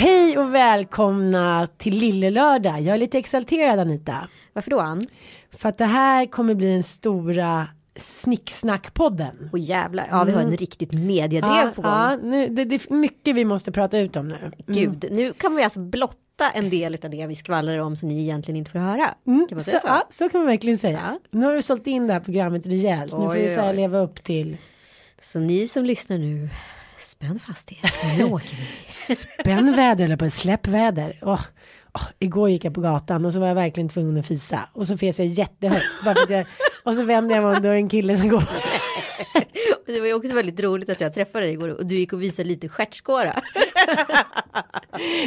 Hej och välkomna till Lillelördag. Jag är lite exalterad Anita. Varför då Ann? För att det här kommer bli den stora snicksnackpodden. Och jävlar, ja vi har en riktigt mediedrev Ja, på gång. ja nu, det, det är mycket vi måste prata ut om nu. Mm. Gud, nu kan vi alltså blotta en del av det vi skvallrar om som ni egentligen inte får höra. Mm, Kan man så, säga så? ja, så kan man verkligen säga. Nu har du sålt in det här programmet rejält. nu får Oj, vi så oj. leva upp till Så ni som lyssnar nu, spänn fast er. Nu åker vi. spännväder eller på släppväder. Åh, åh, igår gick jag på gatan och så var jag verkligen tvungen att fisa. Och så fes jag jättehögt. jag, och så vände jag mig om och då är det en kille som går. Det var ju också väldigt roligt att jag träffade dig igår och du gick och visade lite stjärtskåra.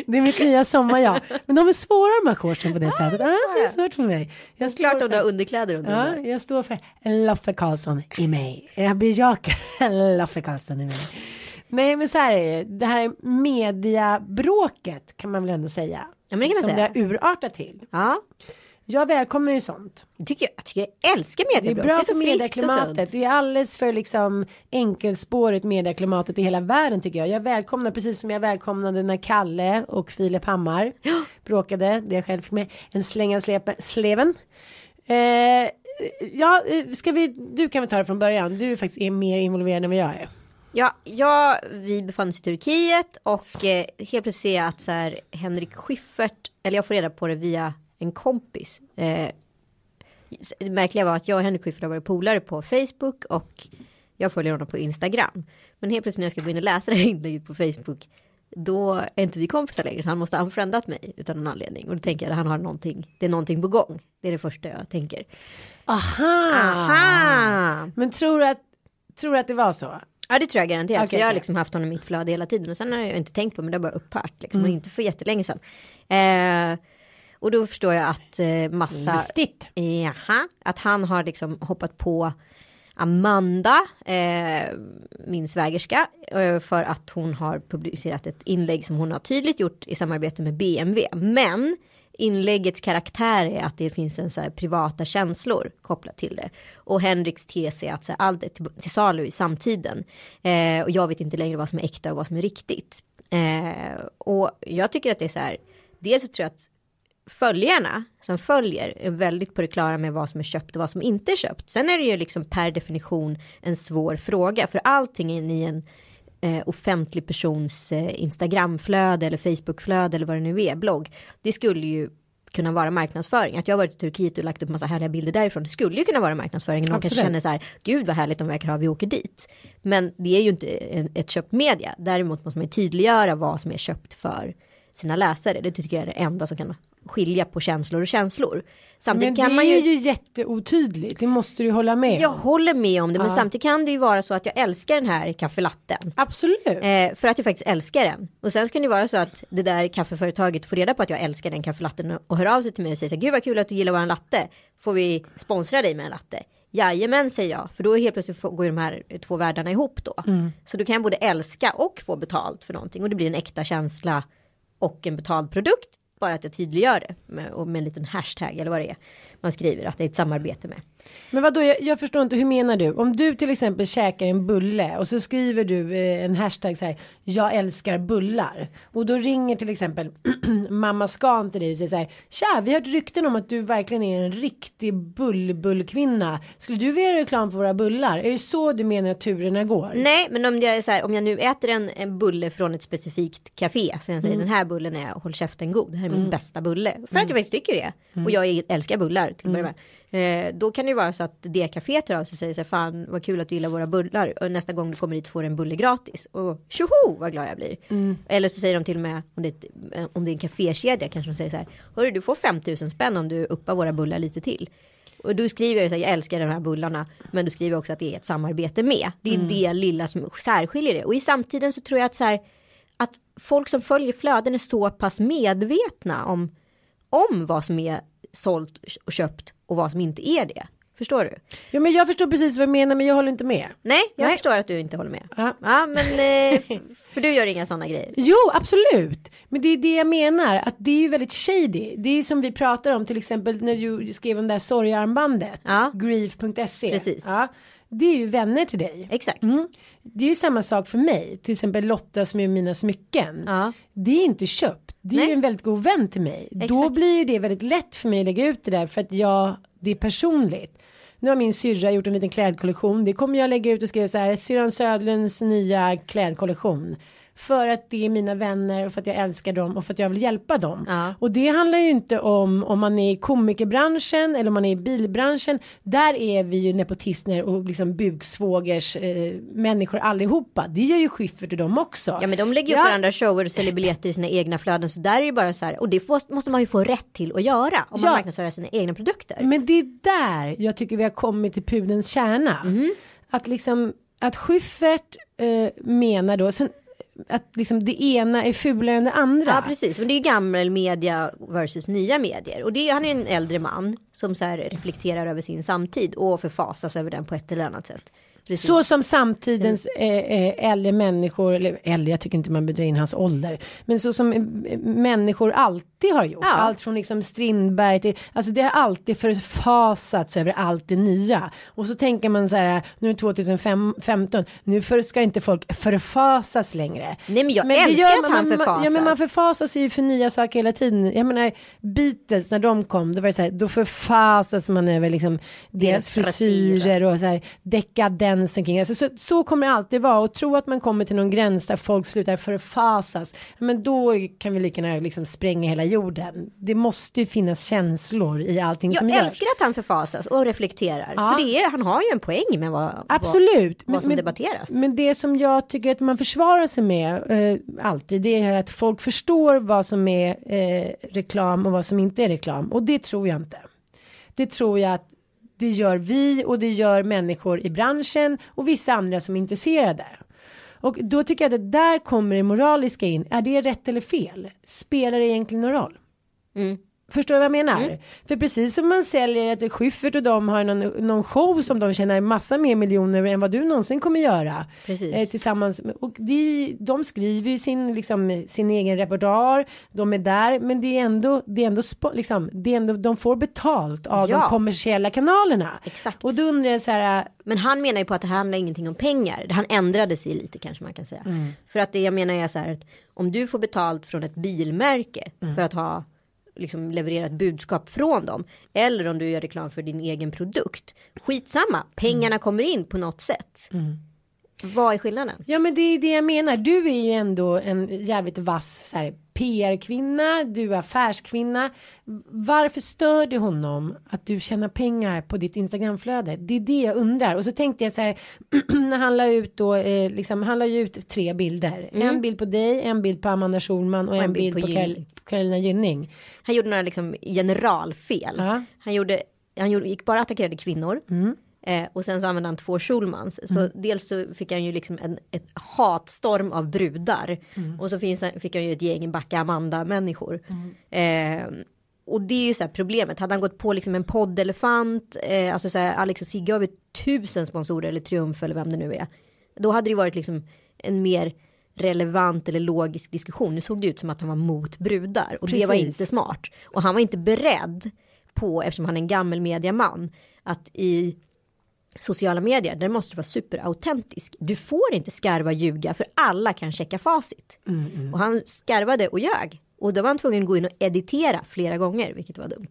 Det är mitt nya sommarjack. Men de är svåra de här shortsen på det sättet. Ah, det är svårt för mig. Jag står Klart om du har underkläder under ja, där. jag står för Loffe Karlsson i mig. Jag bejakar Loffe Karlsson i mig. Nej men så här är det. Det här mediabråket kan man väl ändå säga. Ja, men det kan man som säga. det har urartat till. Ja, Jag välkomnar ju sånt. jag tycker, jag tycker jag älskar Det är mediebråk. bra det är för medieklimatet. Det är alldeles för liksom enkelspårigt medieklimatet i hela världen tycker jag. Jag välkomnar precis som jag välkomnade när Kalle och Filip Hammar bråkade. Det jag själv fick med en släng av sleven. Eh, ja, eh, ska vi, du kan väl ta det från början. Du faktiskt är mer involverad än vad jag är. Ja, ja, vi befann oss i Turkiet och eh, helt plötsligt ser jag att så här, Henrik Schyffert, eller jag får reda på det via en kompis. Eh, det märkliga var att jag och Henrik Schyffert har varit polare på Facebook och jag följer honom på Instagram. Men helt plötsligt när jag ska gå in och läsa det här inlägget på Facebook då är inte vi kompisar längre så han måste ha unfriendat mig utan någon anledning. Och då tänker jag att han har någonting, det är någonting på gång. Det är det första jag tänker. Aha! Aha! Men tror du att, tror du att det var så? Ja det tror jag garanterat. För jag har okej. liksom haft honom i mitt flöde hela tiden. Och sen har jag inte tänkt på men det har bara upphört. Liksom, Mm. och inte för jättelänge sedan. Eh, och då förstår jag att eh, massa... Viktigt. Jaha, att han har liksom hoppat på Amanda, eh, min svägerska, eh, för att hon har publicerat ett inlägg som hon har tydligt gjort i samarbete med BMW. Men inläggets karaktär är att det finns en så här privata känslor kopplat till det. Och Henriks tes är att så här, allt är till, till salu i samtiden. Eh, och jag vet inte längre vad som är äkta och vad som är riktigt. Eh, och jag tycker att det är så här, dels så tror jag att följarna som följer är väldigt på det klara med vad som är köpt och vad som inte är köpt. Sen är det ju liksom per definition en svår fråga för allting är i en eh, offentlig persons eh, Instagramflöde eller Facebookflöde eller vad det nu är, blogg. Det skulle ju kunna vara marknadsföring. Att jag varit i Turkiet och lagt upp massa härliga bilder därifrån. Det skulle ju kunna vara marknadsföring. Någon kanske känner så här, gud vad härligt de verkar ha, vi åker dit. Men det är ju inte ett köpt media. Däremot måste man ju tydliggöra vad som är köpt för sina läsare. Det tycker jag är det enda som kan skilja på känslor och känslor. Men Samtidigt det kan man är ju... ju jätteotydligt. Det måste du hålla med Jag om. håller med om det, men Ja. samtidigt kan det ju vara så att jag älskar den här kaffelatten. Absolut. Eh, för att jag faktiskt älskar den. Och sen ska det ju vara så att det där kaffeföretaget får reda på att jag älskar den kaffelatten och- hör av sig till mig och säger så här, gud vad kul att du gillar våran latte. Får vi sponsra dig med en latte? Jajamän säger jag, för då helt plötsligt går ju de här två världarna ihop då. Så då kan jag både älska och få betalt för någonting och det blir en äkta känsla och en betald produkt. Bara att jag tydliggör det med, och med en liten hashtag eller vad det är man skriver att det är ett samarbete med. Men vad då? Jag, jag, förstår inte, hur menar du? Om du till exempel käkar en bulle och så skriver du eh, en hashtag så här, jag älskar bullar. Och då ringer till exempel mamma Scan till dig och säger så här, tja, vi har hört rykten om att du verkligen är en riktig bullbullkvinna. Skulle du vilja göra reklam för våra bullar? Är det så du menar att turerna går? Nej, men om jag, är så här, om jag nu äter en, en bulle från ett specifikt café, så jag säger mm. den här bullen är håll käften god, det här är min mm. bästa bulle. För att jag mm. faktiskt tycker det. Och jag älskar bullar till att börja med. Eh, då kan det ju vara så att det kaféet hör av sig och säger så här, fan vad kul att du gillar våra bullar och nästa gång du kommer hit får du en bulle gratis och tjoho vad glad jag blir. Mm. Eller så säger de till och med om det, ett, om det är en kafékedja kanske de säger så här, hörru du får 5000 spänn om du uppar våra bullar lite till. Och då skriver jag så här, jag älskar de här bullarna, men då skriver också att det är ett samarbete med. Det är mm. det lilla som särskiljer det. Och i samtiden så tror jag att så här, att folk som följer flöden är så pass medvetna om, om vad som är sålt och köpt och vad som inte är det. Förstår du? Ja men jag förstår precis vad du menar men jag håller inte med. Nej jag Nej. förstår att du inte håller med. Ja, ja men eh, för du gör inga sådana grejer. Jo absolut. Men det är det jag menar att det är ju väldigt shady. Det är som vi pratar om till exempel när du skrev om det här sorgarmbandet. Ja. Grief.se. Precis. Ja. Det är ju vänner till dig. Exakt. Mm. Det är ju samma sak för mig. Till exempel Lotta som är mina smycken. Ja. Det är inte köpt. Det är Nej. ju en väldigt god vän till mig. Exakt. Då blir ju det väldigt lätt för mig att lägga ut det där för att jag, det är personligt. Nu har min syrra gjort en liten klädkollektion. Det kommer jag lägga ut och skriva så här. Syrran Södlunds nya klädkollektion. För att det är mina vänner och för att jag älskar dem och för att jag vill hjälpa dem. Ja. Och det handlar ju inte om om man är i komikerbranschen eller om man är i bilbranschen. Där är vi ju nepotister och liksom buksvågers eh, människor allihopa. Det gör ju Schyffert och dem också. Ja men de lägger ju ja. varandra shower och säljer biljetter i sina egna flöden. Så där är det bara så här. Och det måste man ju få rätt till att göra. Om man ja. marknadsför sina egna produkter. Men det är där jag tycker vi har kommit till pudens kärna. Mm. Att liksom att Schyffert eh, menar då. Sen, att liksom det ena är fulare än det andra. Ja precis, men det är gammal media versus nya medier. Och det är, han är en äldre man som så här reflekterar över sin samtid och förfasas över den på ett eller annat sätt. Precis. Så som samtidens eh, eh, äldre människor, eller äldre, jag tycker inte man bedrar in hans ålder. Men så som eh, människor alltid har gjort. Ja. Allt från liksom Strindberg till, alltså det har alltid förfasats över allt det nya. Och så tänker man så här, nu är det 2015, nu för, ska inte folk förfasas längre. Nej men jag men älskar att han man, förfasas. Ja men man förfasas ju för nya saker hela tiden. Jag menar Beatles när de kom, då var det så här, då förfasas man över liksom deras, deras frisyrer och så här dekadent gränsen kring alltså, så, så kommer det alltid vara och tro att man kommer till någon gräns där folk slutar förfasas. Men då kan vi lika gärna liksom spränga hela jorden. Det måste ju finnas känslor i allting jag som görs. Jag älskar att han förfasas och reflekterar. Ja. För det är, han har ju en poäng med vad, Absolut. vad, vad som men, debatteras. Men det som jag tycker att man försvarar sig med eh, alltid det är det här att folk förstår vad som är eh, reklam och vad som inte är reklam. Och det tror jag inte. Det tror jag att det gör vi och det gör människor i branschen och vissa andra som är intresserade. Och då tycker jag att där kommer det moraliska in. Är det rätt eller fel? Spelar det egentligen någon roll? Mm. Förstår du vad jag menar? Mm. För precis som man säljer att Schyffert och de har någon, någon show som de tjänar massa mer miljoner än vad du någonsin kommer göra. Eh, tillsammans. Och det, de skriver ju sin, liksom, sin egen repertoar. De är där. Men det är ändå, det är ändå, liksom, det är ändå de får betalt av ja. de kommersiella kanalerna. Exakt. Och då undrar jag så här. Men han menar ju på att det handlar ingenting om pengar. Han ändrade sig lite kanske man kan säga. Mm. För att det jag menar är så här att om du får betalt från ett bilmärke mm. för att ha liksom leverera ett budskap från dem. Eller om du gör reklam för din egen produkt. Skitsamma, pengarna mm. kommer in på något sätt. Mm. Vad är skillnaden? Ja men det är det jag menar. Du är ju ändå en jävligt vass PR-kvinna, du är affärskvinna. Varför stör det honom att du tjänar pengar på ditt Instagramflöde? Det är det jag undrar. Och så tänkte jag så här, när han la ut då, eh, liksom, han la ju ut tre bilder. Mm. En bild på dig, en bild på Amanda Schulman och, och en, en, bild, bild på, på Carolina Gynning. Han gjorde några liksom generalfel. Ja. Han, gjorde, han gjorde, gick bara attackerade kvinnor. Mm. Eh, och sen så använde han två Schulmans. Så mm. dels så fick han ju liksom en ett hatstorm av brudar. Mm. Och så finns, fick han ju ett gäng backa Amanda-människor. Mm. Eh, och det är ju så här problemet. Hade han gått på liksom en poddelefant. Eh, alltså så här Alex och Sigge har vi tusen sponsorer eller Triumf eller vem det nu är. Då hade det varit liksom en mer relevant eller logisk diskussion. Nu såg det ut som att han var mot brudar och Precis. det var inte smart. Och han var inte beredd på, eftersom han är en gammal mediaman, att i sociala medier, där måste du vara superautentisk. Du får inte skarva och ljuga för alla kan checka facit. Och han skarvade och ljög. Och då var han tvungen att gå in och editera flera gånger, vilket var dumt.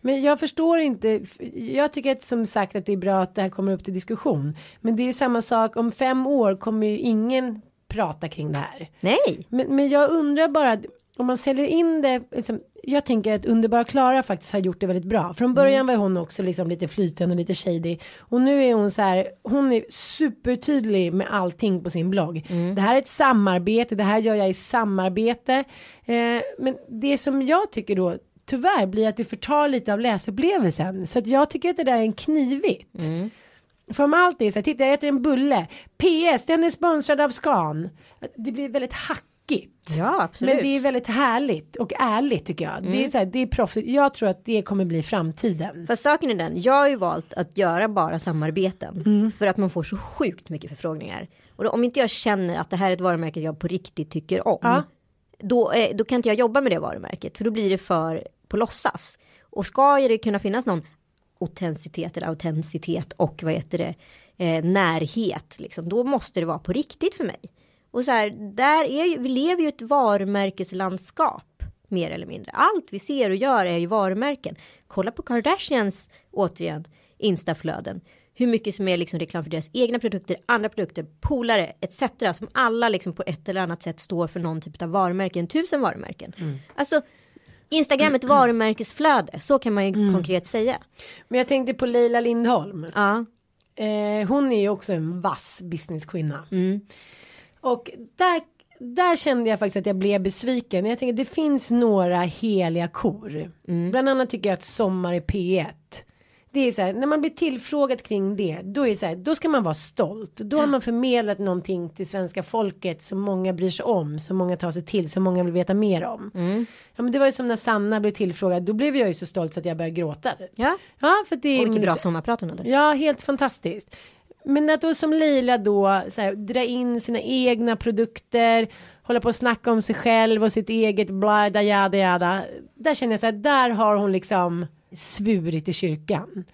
Men jag förstår inte. Jag tycker att som sagt att det är bra att det här kommer upp till diskussion. Men det är ju samma sak om fem år kommer ju ingen prata kring det här. Nej, Men, men jag undrar bara om man säljer in det. Liksom, jag tänker att Underbara Klara faktiskt har gjort det väldigt bra. Från början var hon också liksom lite flytande, lite shady. Och nu är hon så här. Hon är supertydlig med allting på sin blogg. Det här är ett samarbete. Det här gör jag i samarbete. Eh, men det som jag tycker då tyvärr blir att det förtar lite av läsupplevelsen. Så att jag tycker att det där är en knivigt. För om allt är så här, titta jag äter en bulle. PS, den är sponsrad av Scan. Det blir väldigt hackigt. ja absolut. Men det är väldigt härligt och ärligt tycker jag. Det är så här, det är proffsigt. Jag tror att det kommer bli framtiden. Fast saken är den, jag har ju valt att göra bara samarbeten. För att man får så sjukt mycket förfrågningar. Och då, om inte jag känner att det här är ett varumärke jag på riktigt tycker om. Ja. Då, eh, då kan inte jag jobba med det varumärket. För då blir det för på låtsas. Och ska det kunna finnas någon autenticitet eller autenticitet och vad heter det eh, närhet liksom, då måste det vara på riktigt för mig. Och så här, där är ju, vi lever ju ett varumärkeslandskap mer eller mindre. Allt vi ser och gör är ju varumärken. Kolla på Kardashians återigen instaflöden. Hur mycket som är liksom reklam för deras egna produkter, andra produkter, polare etc. Som alla liksom på ett eller annat sätt står för någon typ av varumärken, tusen varumärken. Alltså Instagram ett varumärkesflöde, så kan man ju konkret säga. Men jag tänkte på Leila Lindholm. Ja, Eh, hon är ju också en vass businesskvinna. Mm. Och där, där kände jag faktiskt att jag blev besviken. Jag tänker det finns några heliga kor. Mm. Bland annat tycker jag att Sommar i P1. Det är så här, när man blir tillfrågad kring det, då är det så här, då ska man vara stolt. Då har man förmedlat någonting till svenska folket som många bryr sig om, som många tar sig till, som många vill veta mer om. Mm. Ja men det var ju som när Sanna blev tillfrågad, då blev jag ju så stolt så att jag började gråta. ja. Ja, för det är och vilket min- bra sommarprat hon hade. Ja, helt fantastiskt. Men att då som Lila då så här, dra in sina egna produkter, hålla på och snacka om sig själv och sitt eget blada jada jada. Där känner jag så här, där har hon liksom svurit i kyrkan.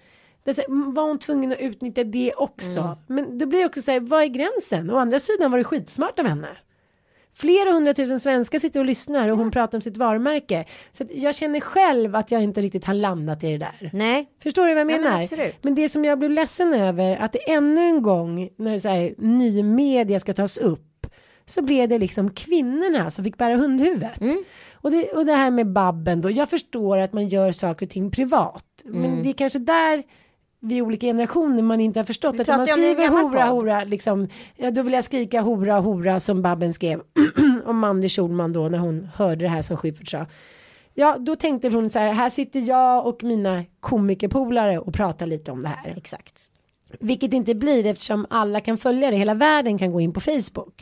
Det här, var hon tvungen att utnyttja det också? Men då blir det också så här, vad är gränsen? Å andra sidan var det skitsmart av henne. Flera hundratusen svenskar sitter och lyssnar och hon pratar om sitt varumärke. Så jag känner själv att jag inte riktigt har landat i det där. Nej, Förstår du vad jag Ja, men menar? men det som jag blev ledsen över att det ännu en gång när så här, ny media ska tas upp så blev det liksom kvinnorna som fick bära hundhuvudet. Mm. Och, det, och det här med Babben då, jag förstår att man gör saker och ting privat. Mm. Men det är kanske där vi olika generationer man inte har förstått att man skriver hora podd. hora liksom, ja då vill jag skrika hora hora som Babben skrev om Mandy Schulman då när hon hörde det här som Schyffert sa. Ja, då tänkte hon så här, här sitter jag och mina komikerpolare och pratar lite om det här. exakt. Vilket inte blir eftersom alla kan följa det, hela världen kan gå in på Facebook.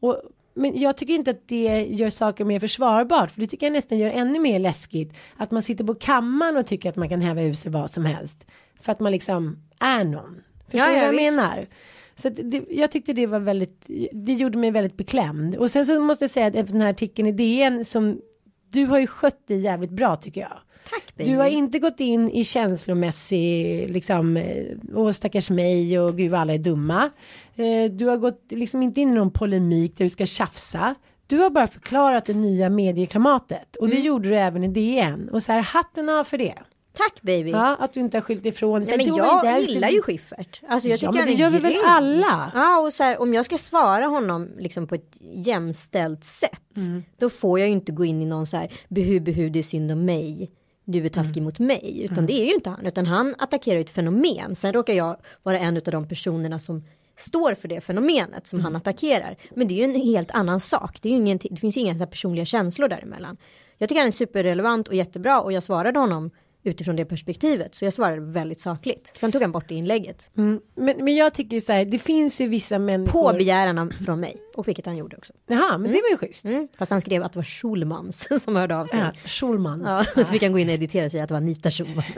Och, men jag tycker inte att det gör saker mer försvarbart, för det tycker jag nästan gör ännu mer läskigt. Att man sitter på kammaren och tycker att man kan häva ur sig vad som helst. För att man liksom är någon. Förstår Ja, du ja, vad jag visst. menar? Så det, jag tyckte det var väldigt, det gjorde mig väldigt beklämd. Och sen så måste jag säga att efter den här artikeln i DN som du har ju skött det jävligt bra tycker jag. Tack baby. Du har inte gått in i känslomässig liksom eh, åh stackars mig och gud vad alla är dumma. Eh, Du har gått liksom inte in i någon polemik där du ska tjafsa. Du har bara förklarat det nya medieklimatet och det Mm. gjorde du även i DN och så här hatten av för det. Tack baby. Ja, att du inte har skyllt ifrån Nej, men jag ens- gillar ju Schyffert. Alltså jag Ja, tycker men han det gör vi väl alla? Ja och så här, om jag ska svara honom liksom på ett jämställt sätt. Mm. Då får jag ju inte gå in i någon så här behu behu det är synd om mig. Du är taskig Mm. mot mig. Utan det är ju inte han. Utan han attackerar ett fenomen. Sen råkar jag vara en av de personerna som står för det fenomenet som Mm. han attackerar. Men det är ju en helt annan sak. Det, är ju ingen, det finns ju inga personliga känslor däremellan. Jag tycker han är superrelevant och jättebra och jag svarade honom utifrån det perspektivet. Så jag svarade väldigt sakligt. Sen tog han bort det inlägget. Mm. Men, men jag tycker så här, det finns ju vissa människor. På begäran från mig. Och vilket han gjorde också. Jaha, men det var ju schysst. Mm. Fast han skrev att det var Schulmans som hörde av sig. Ja, Schulmans. Ja, så fick han gå in och editera och säga att det var Anita Schulman.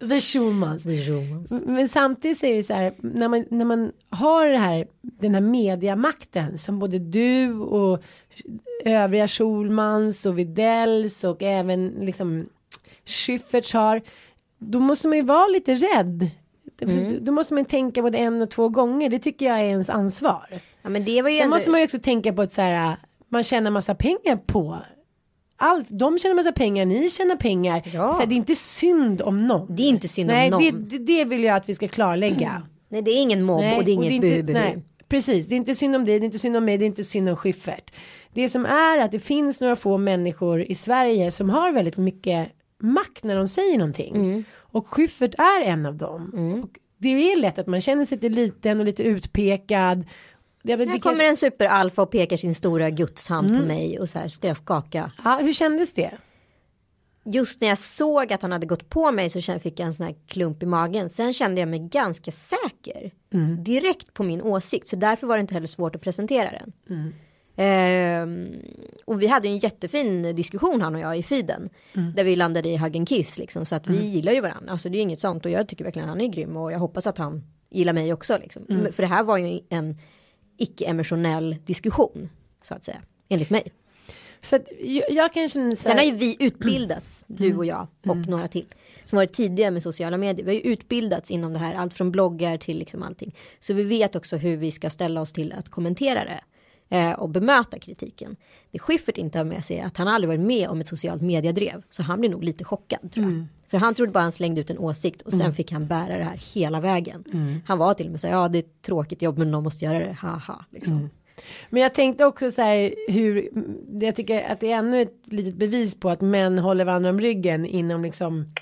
The Schulmans. Är Schulmans. Men samtidigt så är det så här när man, när man har det här, den här mediamakten som både du och övriga Schulmans och Vidells och även liksom Schyfferts har. Då måste man ju vara lite rädd. Mm. Då måste man tänka både en och två gånger. Det tycker jag är ens ansvar. Ja, men det var ju Sen ändå... måste man ju också tänka på att så här, man tjänar massa pengar på allt. De tjänar massa pengar, ni tjänar pengar. Ja. Så det är inte synd om någon. Det är inte synd om Nej, någon. Det, det, det vill jag att vi ska klarlägga. Nej, det är ingen mobb och det är inget buhu nej, Precis, det är inte synd om dig, det är inte synd om mig, det är inte synd om Schyffert. Det som är att det finns några få människor i Sverige som har väldigt mycket makt när de säger någonting. Mm. Och Schyffert är en av dem. Och det är lätt att man känner sig lite liten och lite utpekad. Det, det Här kanske- kommer en superalfa och pekar sin stora gudshand Mm. på mig och så här ska jag skaka. ja, hur kändes det? Just när jag såg att han hade gått på mig så fick jag en sån här klump i magen. Sen kände jag mig ganska säker. Mm. Direkt på min åsikt. Så därför var det inte heller svårt att presentera den. Mm. Ehm, och vi hade en jättefin diskussion han och jag i feeden. Mm. Där vi landade i hug and kiss liksom. Så att vi gillar ju varandra. Alltså det är inget sånt. Och jag tycker verkligen han är grym. Och jag hoppas att han gillar mig också. Liksom. Mm. För det här var ju en icke-emotionell diskussion. Så att säga. Enligt mig. Så att jag, jag kan känna Sen har ju vi utbildats, du och jag och några till. Som varit tidiga med sociala medier. Vi har ju utbildats inom det här, allt från bloggar till liksom allting. Så vi vet också hur vi ska ställa oss till att kommentera det. Eh, och bemöta kritiken. Det Schyffert inte har med sig är att han aldrig varit med om ett socialt mediedrev. Så han blir nog lite chockad tror jag. För han trodde bara han slängde ut en åsikt och sen fick han bära det här hela vägen. Han var till och med så här, ja det är ett tråkigt jobb men någon måste göra det, haha. Liksom. Men jag tänkte också så här hur jag tycker att det är ännu ett litet bevis på att män håller varandra om ryggen inom liksom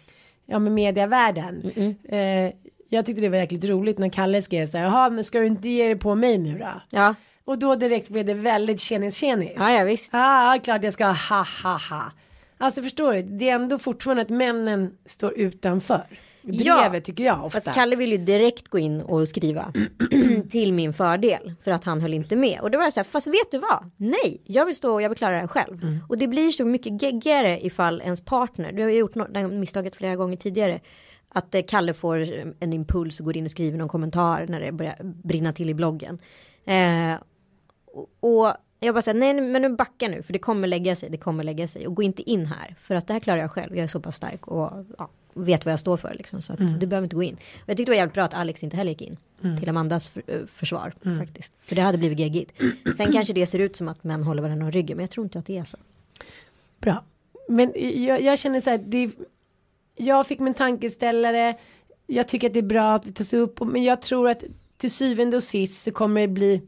ja med mediavärlden. Eh, jag tyckte det var jäkligt roligt när Kalle skrev så här, jaha men ska du inte ge dig på mig nu då? Ja, Och då direkt blev det väldigt tjenis tjenis. ja, ja visst. Ja, klart jag ska ha ha ha. Alltså förstår du, det är ändå fortfarande att männen står utanför. Brevet Ja, tycker jag ofta. Fast Kalle vill ju direkt gå in och skriva till min fördel för att han höll inte med. Och det var så här, fast vet du vad? Nej, jag vill stå och jag vill klara det själv. Mm. Och det blir så mycket geggigare ifall ens partner, du har gjort nå- det misstaget flera gånger tidigare, att eh, Kalle får en impuls och går in och skriver någon kommentar när det börjar brinna till i bloggen. Eh, och, och jag bara säger nej men nu backa nu för det kommer lägga sig, det kommer lägga sig och gå inte in här för att det här klarar jag själv, jag är så pass stark och ja, vet vad jag står för liksom så att du behöver inte gå in. Och jag tyckte det var jävligt bra att Alex inte heller gick in till Amandas för, eh, försvar faktiskt. För det hade blivit geggigt. Sen kanske det ser ut som att män håller varandra om ryggen men jag tror inte att det är så. Bra. Men jag, jag känner så här, det, jag fick min tankeställare. Jag tycker att det är bra att det tas upp. Men jag tror att till syvende och sist så kommer det bli.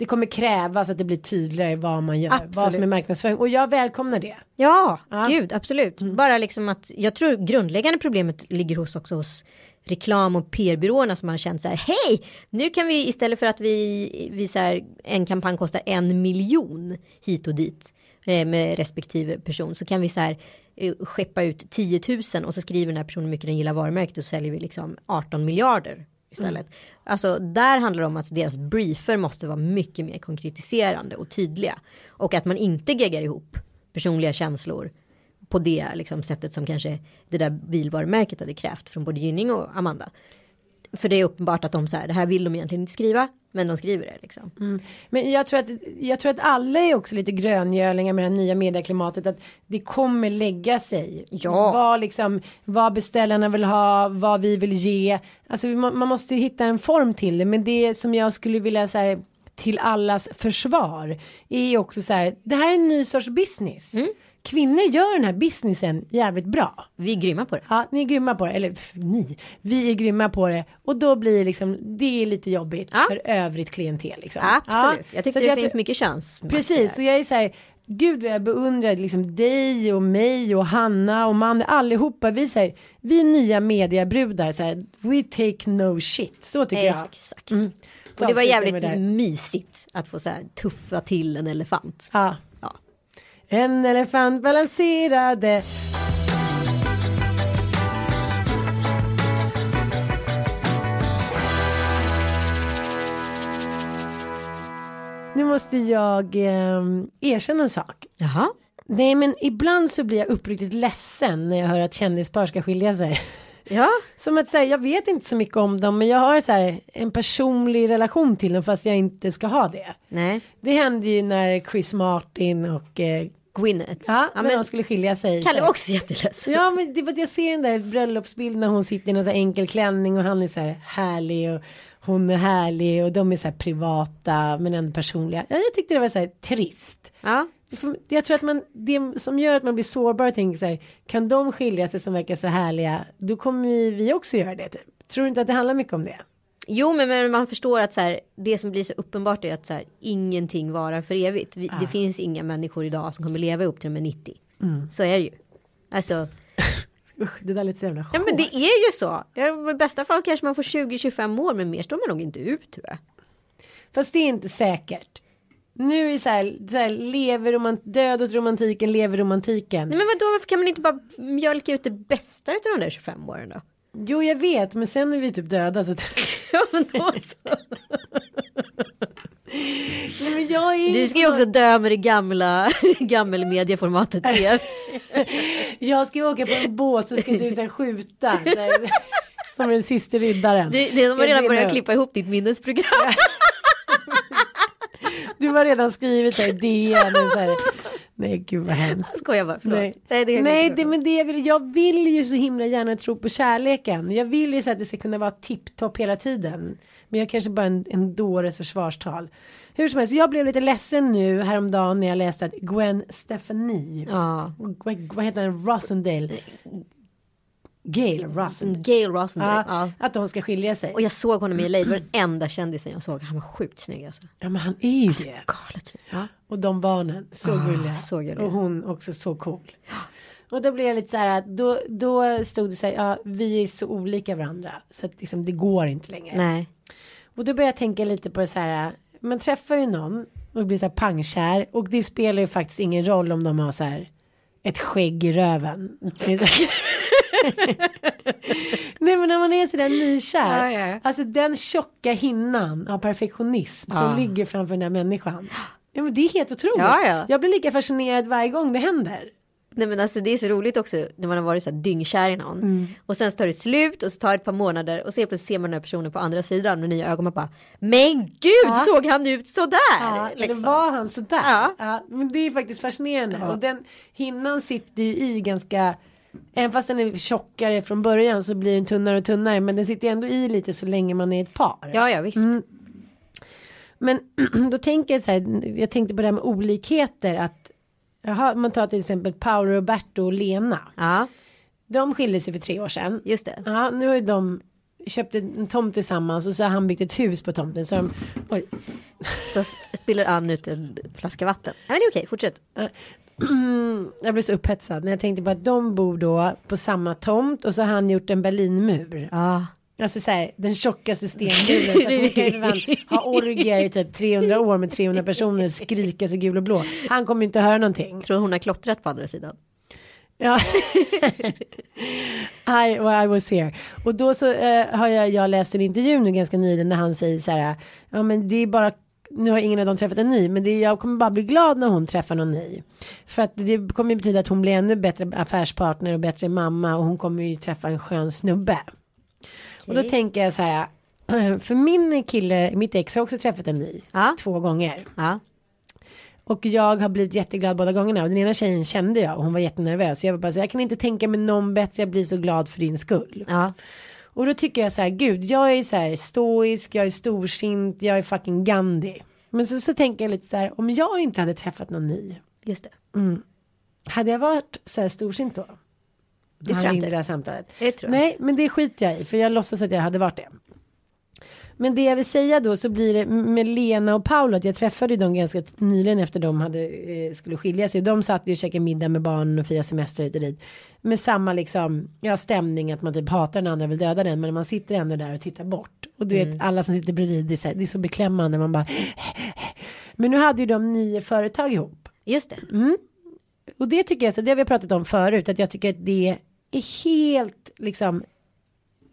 Det kommer krävas att det blir tydligare vad man gör. Vad som är Absolut. marknadsföring. Och jag välkomnar det. Ja, Ja. gud absolut. Bara liksom att jag tror grundläggande problemet ligger hos också hos reklam och PR-byråerna som har känt så här hej nu kan vi istället för att vi visar en kampanj kostar en miljon hit och dit eh, med respektive person så kan vi så här eh, skeppa ut 10 000 och så skriver den här personen mycket den gillar varumärket och säljer vi liksom 18 miljarder istället. Alltså där handlar det om att deras briefer måste vara mycket mer konkretiserande och tydliga och att man inte geggar ihop personliga känslor på det liksom, sättet som kanske det där bilvarumärket hade krävt från både Gynning och Amanda. För det är uppenbart att de så här, det här vill de egentligen inte skriva, men de skriver det liksom. Men jag tror, att, jag tror att alla är också lite gröngölingar med det här nya medieklimatet. Att det kommer lägga sig. Ja. Vad, liksom, vad beställarna vill ha, vad vi vill ge. Alltså man måste hitta en form till det. Men det som jag skulle vilja så här, till allas försvar är ju också så här. Det här är en ny sorts business. Mm. Kvinnor gör den här businessen jävligt bra. Vi är grymma på det. Ja, ni är grymma på det. Eller pff, ni. Vi är grymma på det. Och då blir det liksom, det är lite jobbigt Ja. för övrigt klientel. Liksom. Absolut, Ja. jag tyckte Så det att finns mycket köns. Precis, och jag är så här, gud vad jag beundrar liksom dig och mig och Hanna och man, allihopa. Vi, så här, vi är nya mediabrudar, så här, we take no shit. Så tycker jag. Exakt. Mm. Och det var jävligt mysigt att få så här tuffa till en elefant. Ja. En elefant balanserade. Nu måste jag eh, erkänna en sak. Jaha. Nej men ibland så blir jag uppriktigt ledsen när jag hör att kändispar ska skilja sig. Ja. Som att säga, jag vet inte så mycket om dem men jag har så här en personlig relation till dem fast jag inte ska ha det. Nej. Det hände ju när Chris Martin och eh, Gwyneth. Ja, när men de skulle skilja sig. Kalle var också jätteledsen. Ja men det var jag ser den där bröllopsbild när hon sitter i någon så här enkel klänning och han är så här härlig och hon är härlig och de är så här privata men ändå personliga. Ja, jag tyckte det var så här trist. Ja. Jag tror att man, det som gör att man blir sårbar och tänker så här, kan de skilja sig som verkar så härliga, då kommer vi, också göra det. Typ. Tror inte att det handlar mycket om det? Jo men, men man förstår att så här, det som blir så uppenbart är att så här, ingenting varar för evigt. Vi, Det finns inga människor idag som kommer leva upp till de är 90. Så är det ju. Alltså, Usch, det där lät så jävla ja men det är ju så. I bästa fall kanske man får 20-25 år men mer står man nog inte ut tror jag. Fast det är inte säkert. Nu är så här, så här lever romant, död åt romantiken, lever romantiken. Nej men vadå varför kan man inte bara mjölka ut det bästa utav de där 25 åren då? Jo jag vet men sen är vi typ döda så. Ja men då så. Nej, Du ska ju också dö med det gamla gammelmediaformatet TV. Jag ska åka på en båt så ska du här, skjuta. Som den sista riddaren. Det, de har redan börjat klippa ihop ditt minnesprogram. Du har redan skrivit så här DN. Så här, nej gud vad hemskt. Skojar bara, förlåt. Nej, Nej, det nej det, men det jag vill, jag vill ju så himla gärna tro på kärleken. Jag vill ju så att det ska kunna vara tipptopp hela tiden. Men jag kanske bara en, en dåres försvarstal. Hur som helst, jag blev lite ledsen nu häromdagen när jag läste att Gwen Stefani, Ja. Gwen, vad heter den, Rosendale, Gail Rosendale, Gail Rosendale. ja, Ja. att de ska skilja sig. Och jag såg honom i LA, det var den enda kändisen jag såg. Han var sjukt snygg alltså. Ja men han är ju det. Galet. Ja. Och de barnen, så Ah, gulliga. så gulliga. Och hon också så cool. Och då blev jag lite så här att då, då stod det så här, ja vi är så olika varandra. Så att liksom, det går inte längre. Nej. Och då började jag tänka lite på det så här, man träffar ju någon och blir så här pangkär. Och det spelar ju faktiskt ingen roll om de har så här ett skägg i röven. Nej men när man är sådär nykär. Ja, ja. Alltså den tjocka hinnan av perfektionism som Ja. ligger framför den här människan. Ja men det är helt otroligt. Ja, ja. Jag blir lika fascinerad varje gång det händer. Nej men alltså det är så roligt också när man har varit så här dyngkär i någon. Mm. Och sen så tar det slut och så tar det ett par månader och så plötsligt ser man den här personen på andra sidan med nya ögon. Man bara, men gud såg han ut sådär? Ja, eller Liksom. var han sådär? Ja. Ja. men det är faktiskt fascinerande. Och den hinnan sitter ju i ganska Även fast den är tjockare från början så blir den tunnare och tunnare. Men den sitter ändå i lite så länge man är ett par. Ja ja visst. Mm. Men då tänker jag så här. Jag tänkte på det här med olikheter. Att jaha, man tar till exempel Paolo Roberto och Lena. Ja De skilde sig för tre år sedan. just det. Ja, nu har ju de köpt en tomt tillsammans och så har han byggt ett hus på tomten. Så de, oj, Så spiller Ann ut en flaska vatten. Nej men det är okej, fortsätt. Jag blev så upphetsad när jag tänkte på att de bor då på samma tomt och så har han gjort en Berlinmur. Ja. Alltså så här, den tjockaste stenmuren. så att hon kan ju ha orgier i typ 300 år med 300 personer skrika sig gul och blå. Han kommer inte höra någonting. Tror hon har klottrat på andra sidan. Ja. I, well, I was here. Och då så eh, har jag, jag läst en intervju nu ganska nyligen när han säger så här. Ja men det är bara nu har ingen av dem träffat en ny men det, jag kommer bara bli glad när hon träffar någon ny. För att det kommer betyda att hon blir ännu bättre affärspartner och bättre mamma och hon kommer ju träffa en skön snubbe. Och då tänker jag så här. För min kille, mitt ex har också träffat en ny. Ja. Två gånger. Ja. Och jag har blivit jätteglad båda gångerna. Och den ena tjejen kände jag och hon var jättenervös. Så jag var bara så jag kan inte tänka mig någon bättre. Jag blir så glad för din skull. Ja. Och då tycker jag så här, gud, jag är så här stoisk, jag är storsint, jag är fucking Gandhi. Men så, så tänker jag lite så här, om jag inte hade träffat någon ny. Just det. Hade jag varit så här storsint då? Det tror jag inte det här samtalet. Det tror jag. Nej, men det skiter jag i. För jag låtsas att jag hade varit det. Men det jag vill säga då så blir det med Lena och Paolo att jag träffade dem ganska nyligen efter de hade, eh, skulle skilja sig. De satt ju och käkade middag med barnen och firade semester hit och dit. Med samma liksom, ja stämning att man typ hatar den andra vill döda den. Men man sitter ändå där och tittar bort. Och du vet alla som sitter bredvid, det är så, här, det är så beklämmande. Man bara Men nu hade ju de nio företag ihop. Just det. Och det tycker jag, så det har vi pratat om förut, att jag tycker att det är helt liksom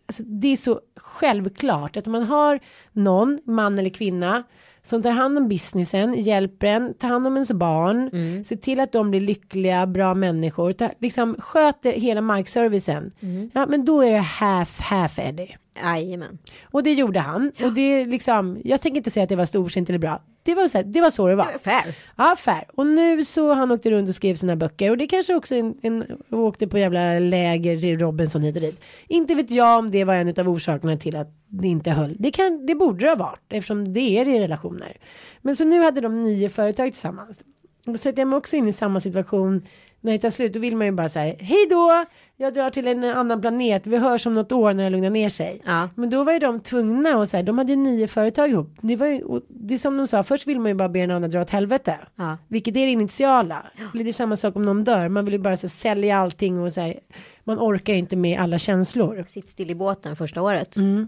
Alltså, det är så självklart att om man har någon, man eller kvinna, som tar hand om businessen, hjälper en, tar hand om ens barn, Mm. ser till att de blir lyckliga, bra människor, tar, liksom sköter hela markservicen. Mm. Ja, men då är det half, half Eddie. Jajamän. Och det gjorde han. Och det liksom, jag tänker inte säga att det var storsint eller bra. Det var så, här, det var så det var. Fair. Ja, fair. Och nu så han åkte runt och skrev sina böcker och det kanske också en, en åkte på jävla läger till Robinson hit och dit. Inte vet jag om det var en av orsakerna till att det inte höll. Det, kan, det borde det ha varit eftersom det är det i relationer. Men så nu hade de nio företag tillsammans. Då sätter jag mig också in i samma situation när det tar slut. Då vill man ju bara säga hej då. Jag drar till en annan planet. Vi hörs om något år när det lugnar ner sig. Ja. Men då var ju de tvungna och så här, de hade ju nio företag ihop. Det var ju, det är som de sa, först vill man ju bara be den andra dra åt helvete. Ja. Vilket är det initiala. Det är samma sak om någon dör. Man vill ju bara här, sälja allting och så här, man orkar inte med alla känslor. Sitt still i båten första året. Mm.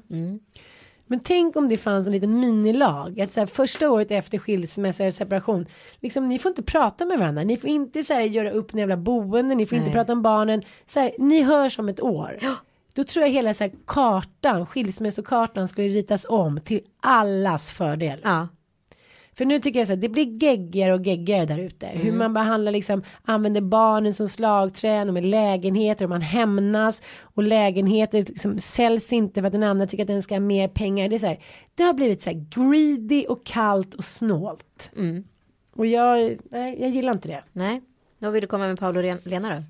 Men tänk om det fanns en liten minilag. Att så här, första året efter skilsmässa eller separation. Liksom, ni får inte prata med varandra. Ni får inte så här, göra upp en jävla boende. Ni får inte Nej. prata om barnen. Så här, ni hörs om ett år. Då tror jag hela så här, kartan, skilsmässokartan skulle ritas om till allas fördel. Ja. För nu tycker jag så här, det blir geggigare och geggigare där ute. Hur man behandlar liksom, använder barnen som slagträn och med lägenheter och man hämnas och lägenheter liksom säljs inte för att den andra tycker att den ska ha mer pengar. Det är så här, det har blivit så här greedy och kallt och snålt. Och jag, nej, jag gillar inte det. Nej. Då vill du komma med Paolo och Lena då?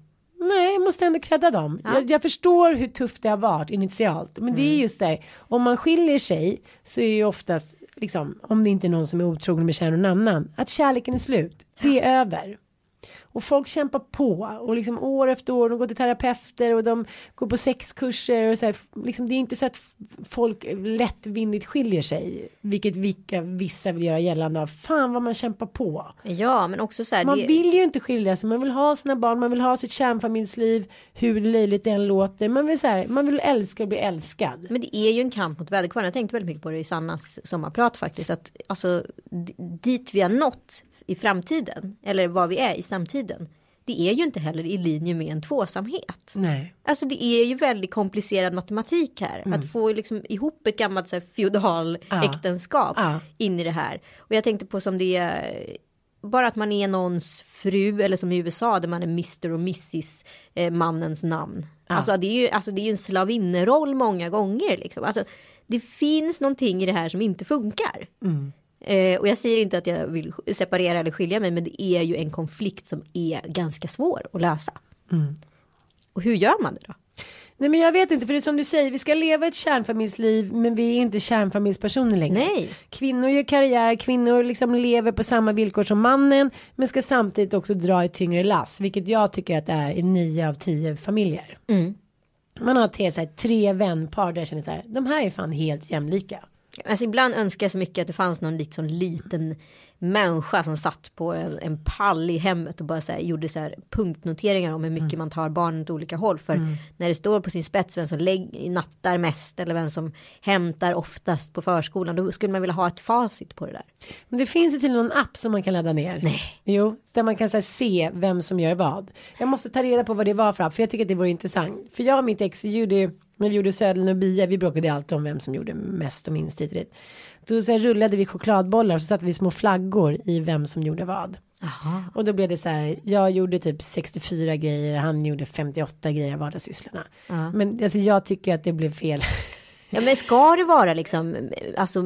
Nej, jag måste ändå credda dem. Ja. Jag, jag förstår hur tufft det har varit initialt. Men det är just där, om man skiljer sig så är ju oftast, liksom, om det inte är någon som är otrogen med kär någon annan, att kärleken är slut. Det är över. Och folk kämpar på och liksom år efter år, de går till terapeuter och de går på sexkurser och så här, liksom det är inte så att folk lättvindigt skiljer sig, vilket vilka, vissa vill göra gällande av. Fan vad man kämpar på. Ja, men också så här. Man det... vill ju inte skilja sig, man vill ha sina barn, man vill ha sitt kärnfamiljsliv, hur löjligt det än låter. Man vill, så här, man vill älska och bli älskad. Men det är ju en kamp mot väderkvarnen. Jag tänkte väldigt mycket på det i Sannas sommarprat faktiskt. Att alltså dit vi har nått i framtiden. Eller var vi är i samtiden. Det är ju inte heller i linje med en tvåsamhet. Nej. Alltså det är ju väldigt komplicerad matematik här. Att få liksom ihop ett gammalt så här, feodal Ja. äktenskap Ja. in i det här. Och jag tänkte på som det är bara att man är någons fru eller som i USA där man är Mr och Mrs eh, mannens namn. Alltså, det är ju, alltså det är ju en slavinneroll många gånger. Liksom. Alltså, det finns någonting i det här som inte funkar. Eh, och jag säger inte att jag vill separera eller skilja mig men det är ju en konflikt som är ganska svår att lösa. Och hur gör man det då? Nej men jag vet inte, för det är som du säger, vi ska leva ett kärnfamiljsliv men vi är inte kärnfamiljspersoner längre. Nej. Kvinnor gör karriär, kvinnor liksom lever på samma villkor som mannen men ska samtidigt också dra ett tyngre lass, vilket jag tycker att det är i nio av tio familjer. Man har tre, så här, tre vänpar där jag känner så här, de här är fan helt jämlika. Alltså ibland önskar jag så mycket att det fanns någon liksom liten människa som satt på en, en pall i hemmet och bara så här, gjorde så här punktnoteringar om hur mycket man tar barnen åt olika håll. För när det står på sin spets vem som lägg, nattar mest eller vem som hämtar oftast på förskolan då skulle man vilja ha ett facit på det där. Men det finns ju till någon app som man kan ladda ner. Nej. Jo, där man kan så här, se vem som gör vad. Jag måste ta reda på vad det var för app, för jag tycker att det vore intressant. För jag och mitt ex gjorde, när vi gjorde Södern och Bia, vi bråkade alltid om vem som gjorde mest och minst hit. Då så rullade vi chokladbollar och så satte vi små flaggor i vem som gjorde vad. Och då blev det så här, jag gjorde typ 64 grejer, han gjorde 58 grejer av vardagssysslorna. Men alltså, jag tycker att det blev fel. Ja men ska det vara liksom alltså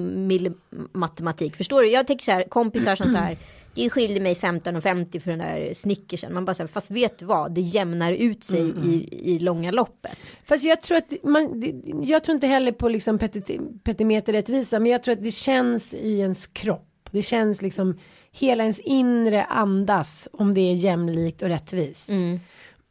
matematik förstår du? Jag tänker så här kompisar som så här det skiljer mig 15,50 för den där snickersen. Man bara här, fast vet du vad, det jämnar ut sig i, i långa loppet. Fast jag tror att man, jag tror inte heller på liksom petimeterrättvisa, men jag tror att det känns i ens kropp. Det känns liksom hela ens inre andas om det är jämlikt och rättvist.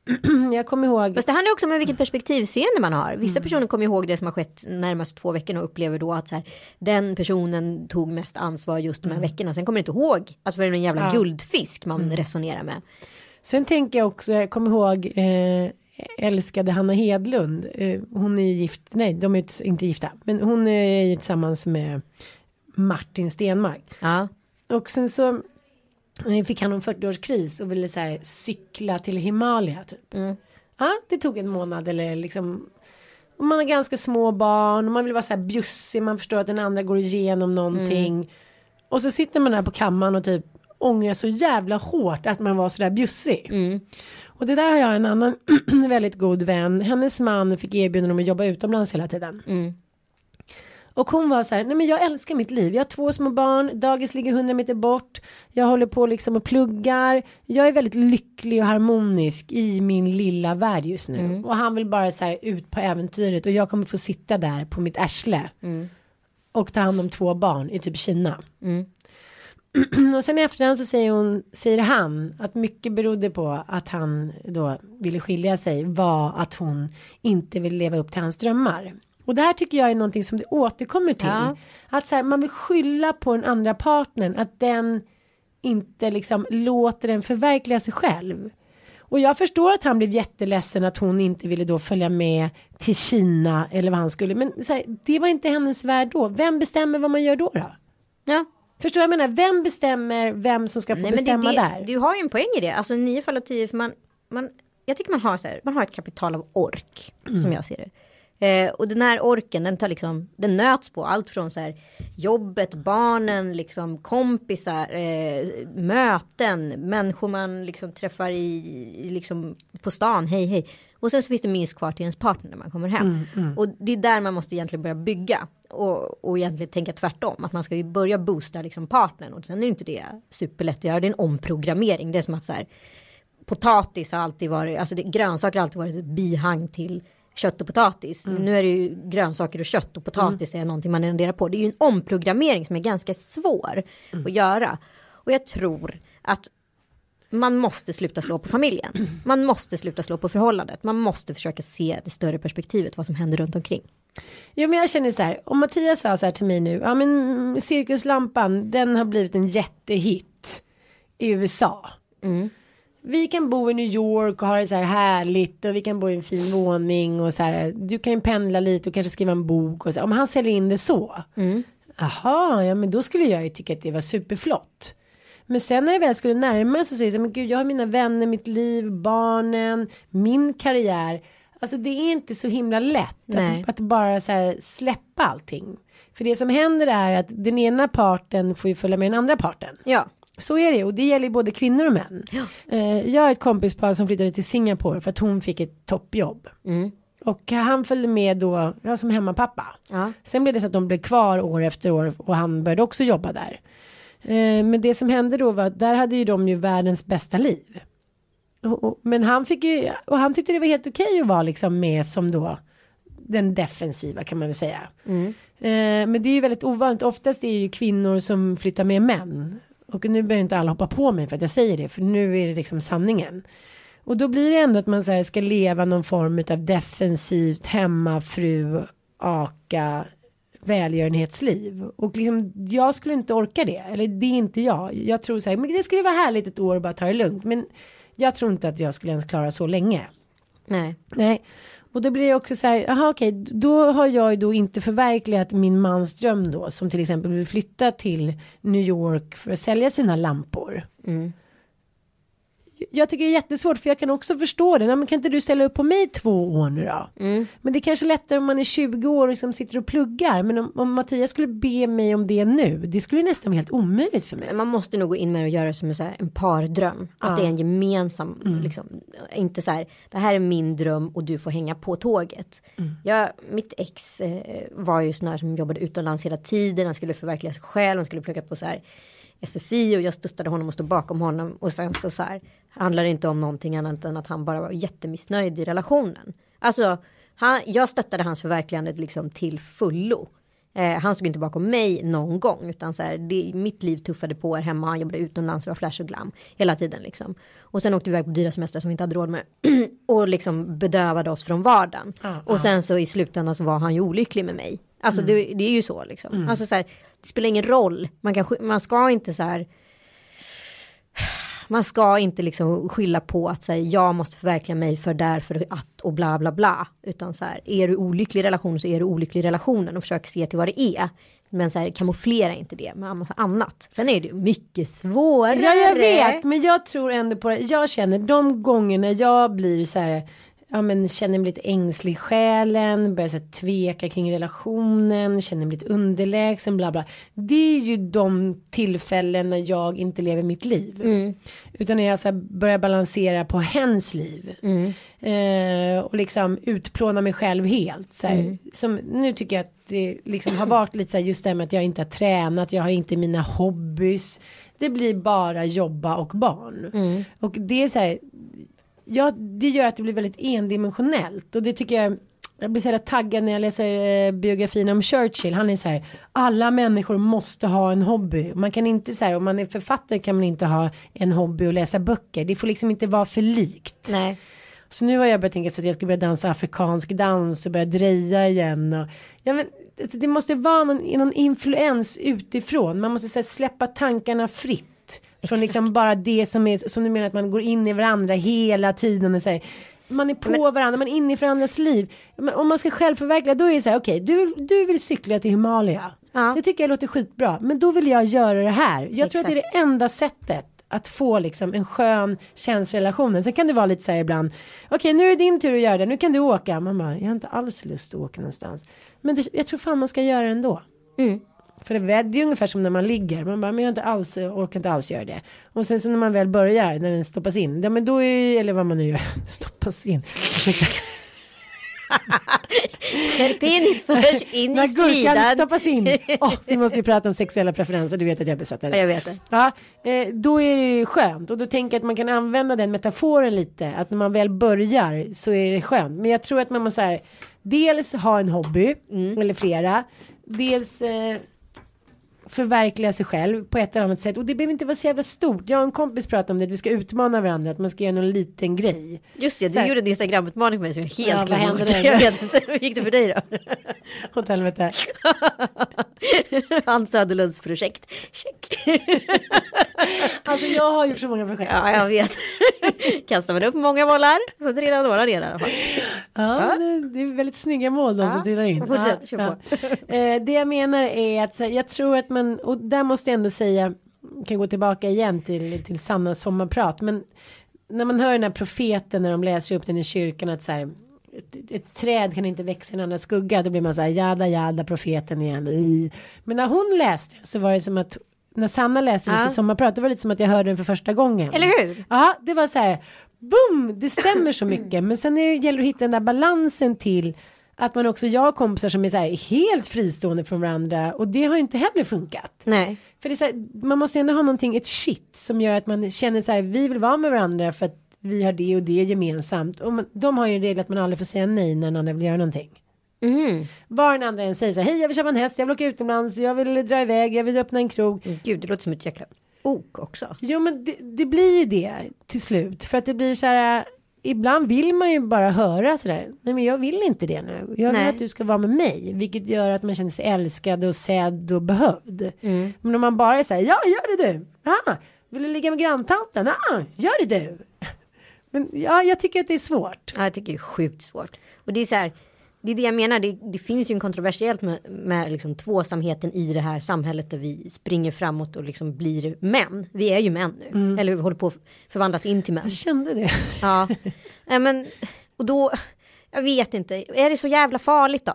jag kommer ihåg. Fast det handlar också om vilket perspektivseende man har. Vissa personer kommer ihåg det som har skett närmast två veckorna och upplever då att så här, den personen tog mest ansvar just de här veckorna. Sen kommer inte ihåg, alltså för det är någon jävla guldfisk man resonerar med. Sen tänker jag också, jag kommer ihåg eh, älskade Hanna Hedlund. Eh, hon är ju gift, nej de är inte- gifta, men hon är ju tillsammans med Martin Stenmark. Ja. Och sen så fick han en 40-årskris och ville så här cykla till Himalaya typ. Ja, det tog en månad eller liksom. Man har ganska små barn och man vill vara så här bjussig, man förstår att den andra går igenom någonting. Och så sitter man där på kammaren och typ ångrar så jävla hårt att man var sådär bjussig. Och det där har jag en annan väldigt god vän. Hennes man fick erbjudande om att jobba utomlands hela tiden. Och hon var så här, nej men jag älskar mitt liv. Jag har två små barn, dagis ligger 100 meter bort. Jag håller på liksom och pluggar. Jag är väldigt lycklig och harmonisk i min lilla värld just nu. Och han vill bara så här ut på äventyret och jag kommer få sitta där på mitt arsle. Och ta hand om två barn i typ Kina. och sen i efterhand så säger hon, säger han att mycket berodde på att han då ville skilja sig var att hon inte vill leva upp till hans drömmar. Och det här tycker jag är någonting som det återkommer till. Ja. Att så här, man vill skylla på den andra partnern att den inte liksom låter den förverkliga sig själv. Och jag förstår att han blev jätteledsen att hon inte ville då följa med till Kina eller vad han skulle. Men här, det var inte hennes värld då. Vem bestämmer vad man gör då då? Ja. Förstår jag menar? Vem bestämmer vem som ska få Nej, bestämma det, det, där? Du har ju en poäng i det. Alltså nio fall av tio. För man, man, jag tycker man har, så här, man har ett kapital av ork. Mm. Som jag ser det. Eh, och den här orken den tar liksom, den nöts på allt från så här jobbet, barnen, liksom kompisar, eh, möten, människor man liksom träffar i, liksom på stan, hej hej. Och sen så finns det minst kvar till ens partner när man kommer hem. Och det är där man måste egentligen börja bygga. Och, och egentligen tänka tvärtom. Att man ska ju börja boosta liksom partnern. Och sen är inte det superlätt att göra. Det är en omprogrammering. Det är som att så här, potatis har alltid varit, alltså det, grönsaker har alltid varit ett bihang till kött och potatis. Nu är det ju grönsaker och kött och potatis är någonting man renderar på. Det är ju en omprogrammering som är ganska svår att göra. Och jag tror att man måste sluta slå på familjen. Man måste sluta slå på förhållandet. Man måste försöka se det större perspektivet, vad som händer runt omkring. Jo men jag känner så här, om Mattias sa så här till mig nu, ja men mm, cirkuslampan den har blivit en jättehit i USA. Vi kan bo i New York och ha det så här härligt och vi kan bo i en fin våning och så här, du kan ju pendla lite och kanske skriva en bok och så, om han säljer in det så. Jaha, ja men då skulle jag ju tycka att det var superflott. Men sen när det väl skulle närma sig så är det så här, men gud jag har mina vänner, mitt liv, barnen, min karriär. Alltså det är inte så himla lätt att, att bara så här släppa allting. För det som händer är att den ena parten får ju följa med den andra parten. Ja, Så är det och det gäller både kvinnor och män. Eh, jag har ett kompispar som flyttade till Singapore för att hon fick ett toppjobb. Och han följde med då, ja, som hemmapappa. Ja. Sen blev det så att de blev kvar år efter år och han började också jobba där. Eh, men det som hände då var att där hade ju de ju världens bästa liv. Men han fick ju, och han tyckte det var helt okej att vara liksom med som då den defensiva kan man väl säga. Eh, men det är ju väldigt ovanligt, oftast är det ju kvinnor som flyttar med män. Och nu behöver inte alla hoppa på mig för att jag säger det, för nu är det liksom sanningen. Och då blir det ändå att man så här, ska leva någon form av defensivt hemmafru, aka, välgörenhetsliv. Och liksom, jag skulle inte orka det, eller det är inte jag. Jag tror så här, men det skulle vara härligt ett år och bara ta det lugnt. Men jag tror inte att jag skulle ens klara så länge. nej. Nej. Och då blir det också så här, jaha okej, då har jag ju då inte förverkligat min mans dröm då, som till exempel vill flytta till New York för att sälja sina lampor. Mm. Jag tycker det är jättesvårt för jag kan också förstå det. Nej, men kan inte du ställa upp på mig två år nu då? Men det är kanske lättare om man är 20 år och liksom sitter och pluggar. Men om, om Mattias skulle be mig om det nu, det skulle nästan vara helt omöjligt för mig. Man måste nog gå in med det och göra det som en, en pardröm. Att det är en gemensam, liksom, inte så här, det här är min dröm och du får hänga på tåget. Jag, mitt ex eh, var ju sån här som jobbade utomlands hela tiden, han skulle förverkliga sig själv, han skulle plugga på så här SFI och jag stöttade honom och stod bakom honom och sen så, så här handlar det inte om någonting annat än att han bara var jättemissnöjd i relationen. Alltså, han, jag stöttade hans förverkligande liksom till fullo. Eh, han stod inte bakom mig någon gång utan så här, det, mitt liv tuffade på här hemma. Han jobbade utomlands, det var flash och glam hela tiden liksom. Och sen åkte vi iväg på dyra semestrar som vi inte hade råd med. och liksom bedövade oss från vardagen. och sen så i slutändan så var han ju olycklig med mig. Alltså det, det är ju så liksom. Alltså så här, det spelar ingen roll. Man, kan, man ska inte så här man ska inte liksom skylla på att säga jag måste förverkliga mig för därför att och bla bla bla. Utan så här, är du olycklig i relationen så är du olycklig i relationen och försök se till vad det är. Men så här, kamouflera inte det med annat. Sen är det mycket svårare. Ja jag vet men jag tror ändå på det. Jag känner de gångerna jag blir så här ja, men känner mig lite ängslig i själen, börjar så här, tveka kring relationen, känner mig lite underlägsen, bla bla. Det är ju de tillfällen när jag inte lever mitt liv. Utan när jag så här, börjar balansera på hens liv. Eh, och liksom utplåna mig själv helt. Så här. Som, nu tycker jag att det liksom har varit lite så här just det här med att jag inte har tränat, jag har inte mina hobbys. Det blir bara jobba och barn. Och det är så här, ja, det gör att det blir väldigt endimensionellt och det tycker jag jag blir så här taggad när jag läser eh, biografin om Churchill. Han är så här, alla människor måste ha en hobby. Man kan inte så här, om man är författare kan man inte ha en hobby och läsa böcker. Det får liksom inte vara för likt. Nej. Så nu har jag börjat tänka så att jag ska börja dansa afrikansk dans och börja dreja igen. Och, ja, men, alltså, det måste vara någon, någon influens utifrån. Man måste så här, släppa tankarna fritt. Från liksom bara det som är, som du menar att man går in i varandra hela tiden och säger man är på varandra, man är inne i varandras liv. Men om man ska självförverkliga då är det så här, okej, du, du vill cykla till Himalaya. Ja. Det tycker jag låter skitbra, men då vill jag göra det här. Jag tror att det är Exakt. det enda sättet att få liksom en skön känsrelation. Sen kan det vara lite så här ibland, okej nu är det din tur att göra det, nu kan du åka. Man bara, jag har inte alls lust att åka någonstans. Men det, jag tror fan man ska göra det ändå. Mm. För det, är- ungefär som när man ligger. Man bara, men jag inte alls, orkar inte alls göra det. Och sen så när man väl börjar, när den stoppas in. Ja men då är det, eller vad man nu gör, stoppas in. Ursäkta. När penis förs in När i sidan. stoppas in. Åh, vi måste ju prata om sexuella preferenser, du vet att jag är besatt av Ja, det. jag vet det. Ja, eh, då är det ju skönt och då tänker jag att man kan använda den metaforen lite. Att när man väl börjar så är det skönt. Men jag tror att man måste så här, dels ha en hobby Mm. eller flera. Dels eh, förverkliga sig själv på ett eller annat sätt. Och det behöver inte vara så jävla stort. Jag och en kompis pratade om det, att vi ska utmana varandra, att man ska göra någon liten grej. Just det, du här- gjorde en Instagram-utmaning med mig som jag helt Ja, glömde hände bort. där? Jag vet inte, hur gick det för dig då? Åt helvete. Hans Söderlunds projekt. Check. Alltså jag har gjort så många projekt. Ja, jag vet. Kastar man upp många bollar så trillar några ner i alla fall. Ja, det, det är väldigt snygga mål de som trillar in. Fortsätt, ja, kör ja. Eh, det jag menar är att här, jag tror att man, och där måste jag ändå säga, kan gå tillbaka igen till, till Sanna sommarprat, men när man hör den här profeten när de läser upp den i kyrkan att så här, ett, ett träd kan inte växa i en annan skugga, då blir man så här, jada jada profeten igen. I. Men när hon läste så var det som att när Sanna läste Ja. sitt sommarprat, det var lite som att jag hörde den för första gången. Eller hur? Ja, det var så här, boom, det stämmer så mycket. Men sen är det, gäller det att hitta den där balansen till att man också, jag har kompisar som är så här helt fristående från varandra och det har inte heller funkat. Nej. För det är så här, man måste ändå ha någonting, ett shit som gör att man känner så här, vi vill vara med varandra för att vi har det och det gemensamt. Och man, de har ju en regel att man aldrig får säga nej när den andra vill göra någonting. Mhm. Var den andra än säger så här, hej jag vill köpa en häst, jag vill åka utomlands, jag vill dra iväg, jag vill öppna en krog. Gud, det låter som ett jäkla ok också. Jo men det, det blir ju det till slut. För att det blir så här. Ibland vill man ju bara höra sådär. Nej men jag vill inte det nu. Jag vill Nej. att du ska vara med mig. Vilket gör att man känner sig älskad och sedd och behövd. Mm. Men om man bara är såhär. Ja gör det du. Ah, vill du ligga med granntanten? Ah, gör det du. Men ja jag tycker att det är svårt. Ja, jag tycker det är sjukt svårt. Och det är så här, det är det jag menar, det, det finns ju en kontroversiellt med, med liksom tvåsamheten i det här samhället där vi springer framåt och liksom blir män. Vi är ju män nu, eller vi håller på att förvandlas in till män. Jag kände det. Ja, men och då, jag vet inte, är det så jävla farligt då?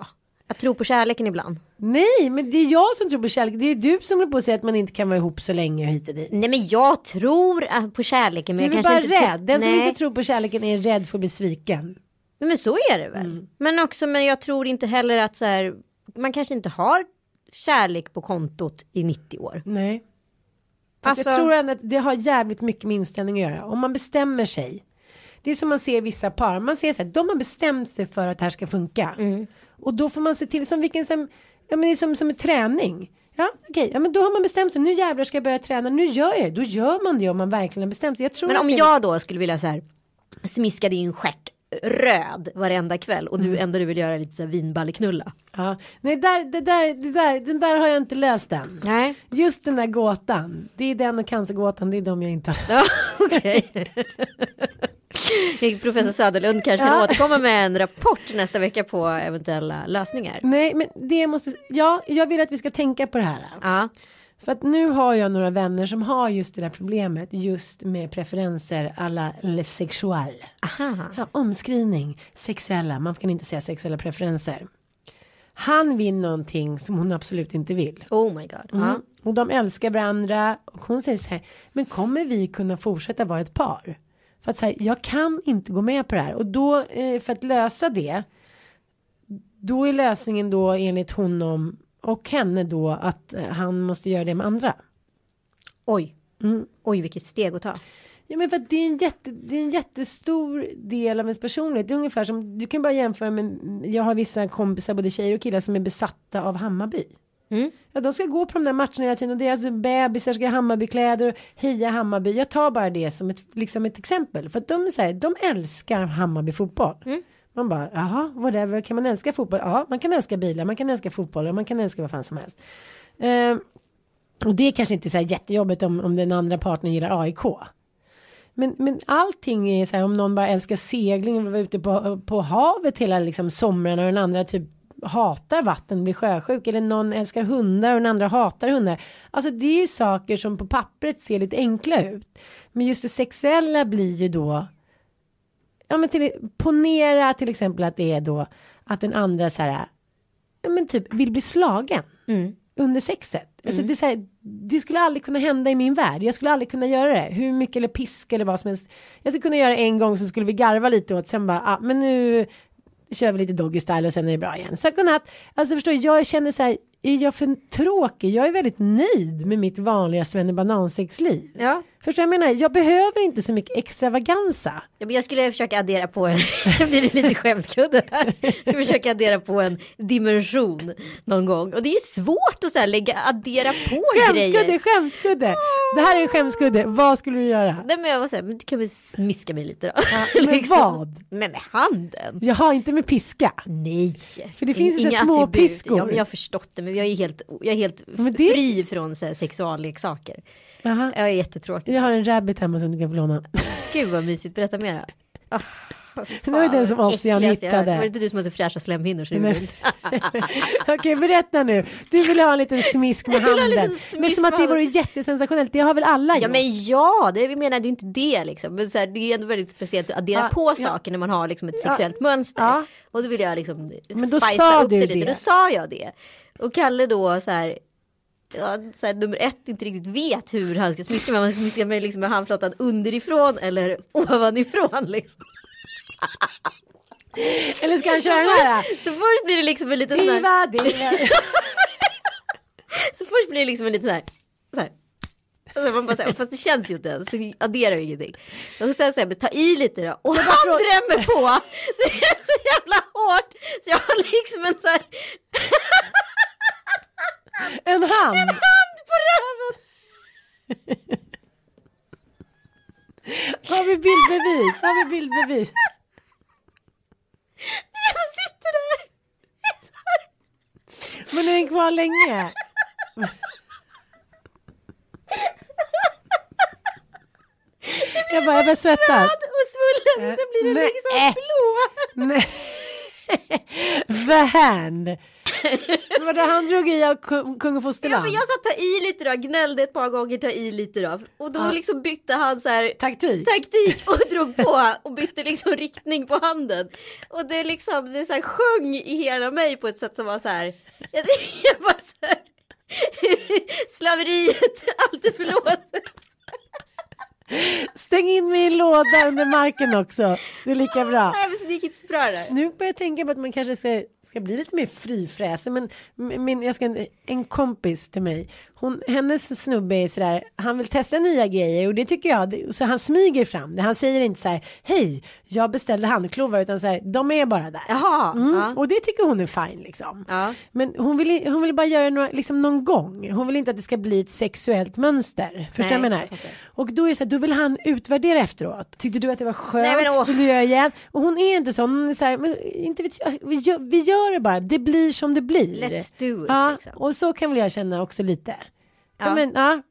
Att tro på kärleken ibland? Nej men det är jag som tror på kärlek. Det är du som håller på att säga att man inte kan vara ihop så länge hit och dit. Nej men jag tror äh, på kärleken men Du är jag kanske bara inte rädd. Den som Nej. inte tror på kärleken är rädd för att bli sviken. Men så är det väl. Mm. Men också, men jag tror inte heller att så här, man kanske inte har kärlek på kontot i 90 år. Nej. Fast jag Alltså- tror ändå att det har jävligt mycket med inställning att göra. Om man bestämmer sig. Det är som man ser vissa par. Man ser så här, de har bestämt sig för att det här ska funka. Mm. Och då får man se till som vilken som, ja men det är som, som en träning. Ja okej, ja men då har man bestämt sig. Nu jävlar ska jag börja träna. Nu gör jag det. Då gör man det om man verkligen har bestämt sig. Jag tror Men om det- jag då skulle vilja så här smiska din stjärt röd varenda kväll och Mm. du ändå vill göra lite så här vinballeknulla. Ja, nej där, det där, det där, den där har jag inte läst än. Nej. Just den där gåtan. Det är den och cancergåtan. Det är de jag inte har Ja, okej. Professor Söderlund kanske kan Ja. återkomma med en rapport nästa vecka på eventuella lösningar. Nej, men det måste, ja, jag vill att vi ska tänka på det här. Ja, För att nu har jag några vänner som har just det där problemet just med preferenser alla le sexual. Aha. Ja, omskrivning, sexuella, man kan inte säga sexuella preferenser. Han vill någonting som hon absolut inte vill. Oh my god. Mm. Ja. Och de älskar varandra och hon säger så här, men kommer vi kunna fortsätta vara ett par? För att säga, jag kan inte gå med på det här och då eh, för att lösa det. Då är lösningen då enligt honom och henne då att eh, han måste göra det med andra. Oj. Mm. Oj vilket steg att ta. Ja men för det är en, jätte, det är en jättestor del av ens personlighet. Det är ungefär som, du kan bara jämföra med, jag har vissa kompisar, både tjejer och killar som är besatta av Hammarby. Mm. Ja, de ska gå på de där matcherna hela tiden och deras bebisar ska ha Hammarbykläder och heja Hammarby. Jag tar bara det som ett, liksom ett exempel. För att de, är så här, de älskar Hammarby fotboll. Man bara, jaha, whatever, kan man älska fotboll? Ja, man kan älska bilar, man kan älska fotboll och man kan älska vad fan som helst. Eh, och det är kanske inte så här jättejobbigt om, om den andra partnern gillar AIK. Men, men allting är så här om någon bara älskar segling och vara ute på, på havet hela liksom somrarna och den andra typ hatar vatten blir sjösjuk eller någon älskar hundar och den andra hatar hundar. Alltså det är ju saker som på pappret ser lite enkla ut. Men just det sexuella blir ju då ja men till, ponera till exempel att det är då att den andra så här ja men typ vill bli slagen under sexet. Alltså det, är så här, det skulle aldrig kunna hända i min värld. Jag skulle aldrig kunna göra det. Hur mycket eller pisk eller vad som helst. Jag skulle kunna göra det en gång så skulle vi garva lite åt. Sen bara, ah, men nu kör vi lite doggy style och sen är det bra igen. Så godnatt. Alltså förstår jag känner så här, är jag för tråkig? Jag är väldigt nöjd med mitt vanliga svennebanansex-liv. Ja. Förstår jag menar? Jag behöver inte så mycket extravagansa. Ja, men jag skulle försöka addera på en, blir det lite skämskudde här. Jag ska försöka addera på en dimension någon gång. Och det är ju svårt att så här lägga, addera på Skämskudde, grejer. skämskudde. Det här är en skämskudde. Vad skulle du göra? Nej men jag var såhär, men du kan väl smiska mig lite då. med vad? Men med handen. Jaha, inte med piska. Nej. För det finns ju så här små attribut. piskor. Ja men jag har förstått det men jag är helt, jag är helt Men det- fri från så här, sexualleksaker. Jaha. Jag är jättetråkig. Jag har en rabbit hemma som du kan få låna. Gud vad mysigt, berätta mera. Ah, Det var ju den som Ossian hittade. Var det inte du som hade fräscha slemhinnor? Så det. Okej, berätta nu. Du vill ha en liten smisk med handen. smisk Men som att det vore jättesensationellt. Det har väl alla Ja gjort? men ja, det, vi menar det är inte det liksom. Men så här, det är ändå väldigt speciellt att addera Ja, på ja. saker när man har liksom ett Ja. sexuellt mönster. Ja. Och då vill jag liksom Men då sa upp du det lite. det. Då sa jag det. Och Kalle då så här. Ja, här, nummer ett inte riktigt vet hur han ska smiska mig. Man ska smiska mig liksom med handflatan underifrån eller ovanifrån liksom. Eller ska han köra den här? Så först blir det liksom en liten sån här. Diva, diva. Så först blir det liksom en liten så här. Så här. Alltså man bara så här, fast det känns ju inte ens, det adderar ju ingenting. Och sen så här, ta i lite då. Och han drämmer på. Det är så jävla hårt. Så jag har liksom en så här En hand. hand på röven. Har vi bildbevis? Har vi bildbevis? Han sitter där. Men är den kvar länge? Jag bara, jag börjar svettas. Och svullen. Sen blir det Nej. liksom blå. The hand. Vadå, han drog i av kung, och Ja, fosterland? men jag sa ta i lite då, gnällde ett par gånger, ta i lite då. Och då liksom bytte han så här Taktik. taktik och drog på och bytte liksom riktning på handen. Och det liksom, det så här sjöng i hela mig på ett sätt som var så här. Jag, jag bara så här. Slaveriet, allt är förlåtet. Stäng in mig i en låda under marken också. Det är lika bra. Nej men så det gick inte så bra där. Nu börjar jag tänka på att man kanske ska, ska bli lite mer frifräsig. Men min, jag ska, en kompis till mig, hon, hennes snubbe är sådär, han vill testa nya grejer och det tycker jag, så han smyger fram det. Han säger inte så här, hej, jag beställde handklovar utan så här, de är bara där. Jaha, Mm, ja. Och det tycker hon är fine liksom. Ja. Men hon vill, hon vill bara göra några, liksom någon gång. Hon vill inte att det ska bli ett sexuellt mönster. Förstår du vad jag menar? fattar. Och då är det så här, då vill han utvärdera efteråt. Tyckte du att det var skönt? Nej. Vill du göra igen? Och hon är inte sån. Hon är så här, men inte vet jag, vi, gör, vi gör det bara. Det blir som det blir. Let's do it, Ja, liksom. och så kan väl jag känna också lite. Ja, men, ja,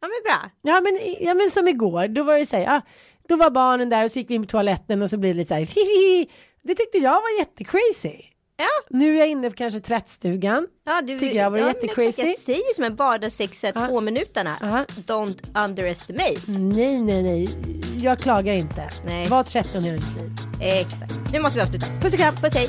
Ja men bra. ja, men, ja, men som igår, då var det så här, ja, då var barnen där och så gick vi in på toaletten och så blir det lite så här, hihi. Det tyckte jag var jättecrazy. Ja. Nu är jag inne på kanske tvättstugan. Ja, du, Tycker jag var ja, jättecrazy. Jag säger som en vardagssexa Ja. två minuterna. Ja. Don't underestimate. Nej, nej, nej. Jag klagar inte. Nej. Var 13 år i mitt liv. Exakt. Nu måste vi avsluta. Puss och kram. Puss hej.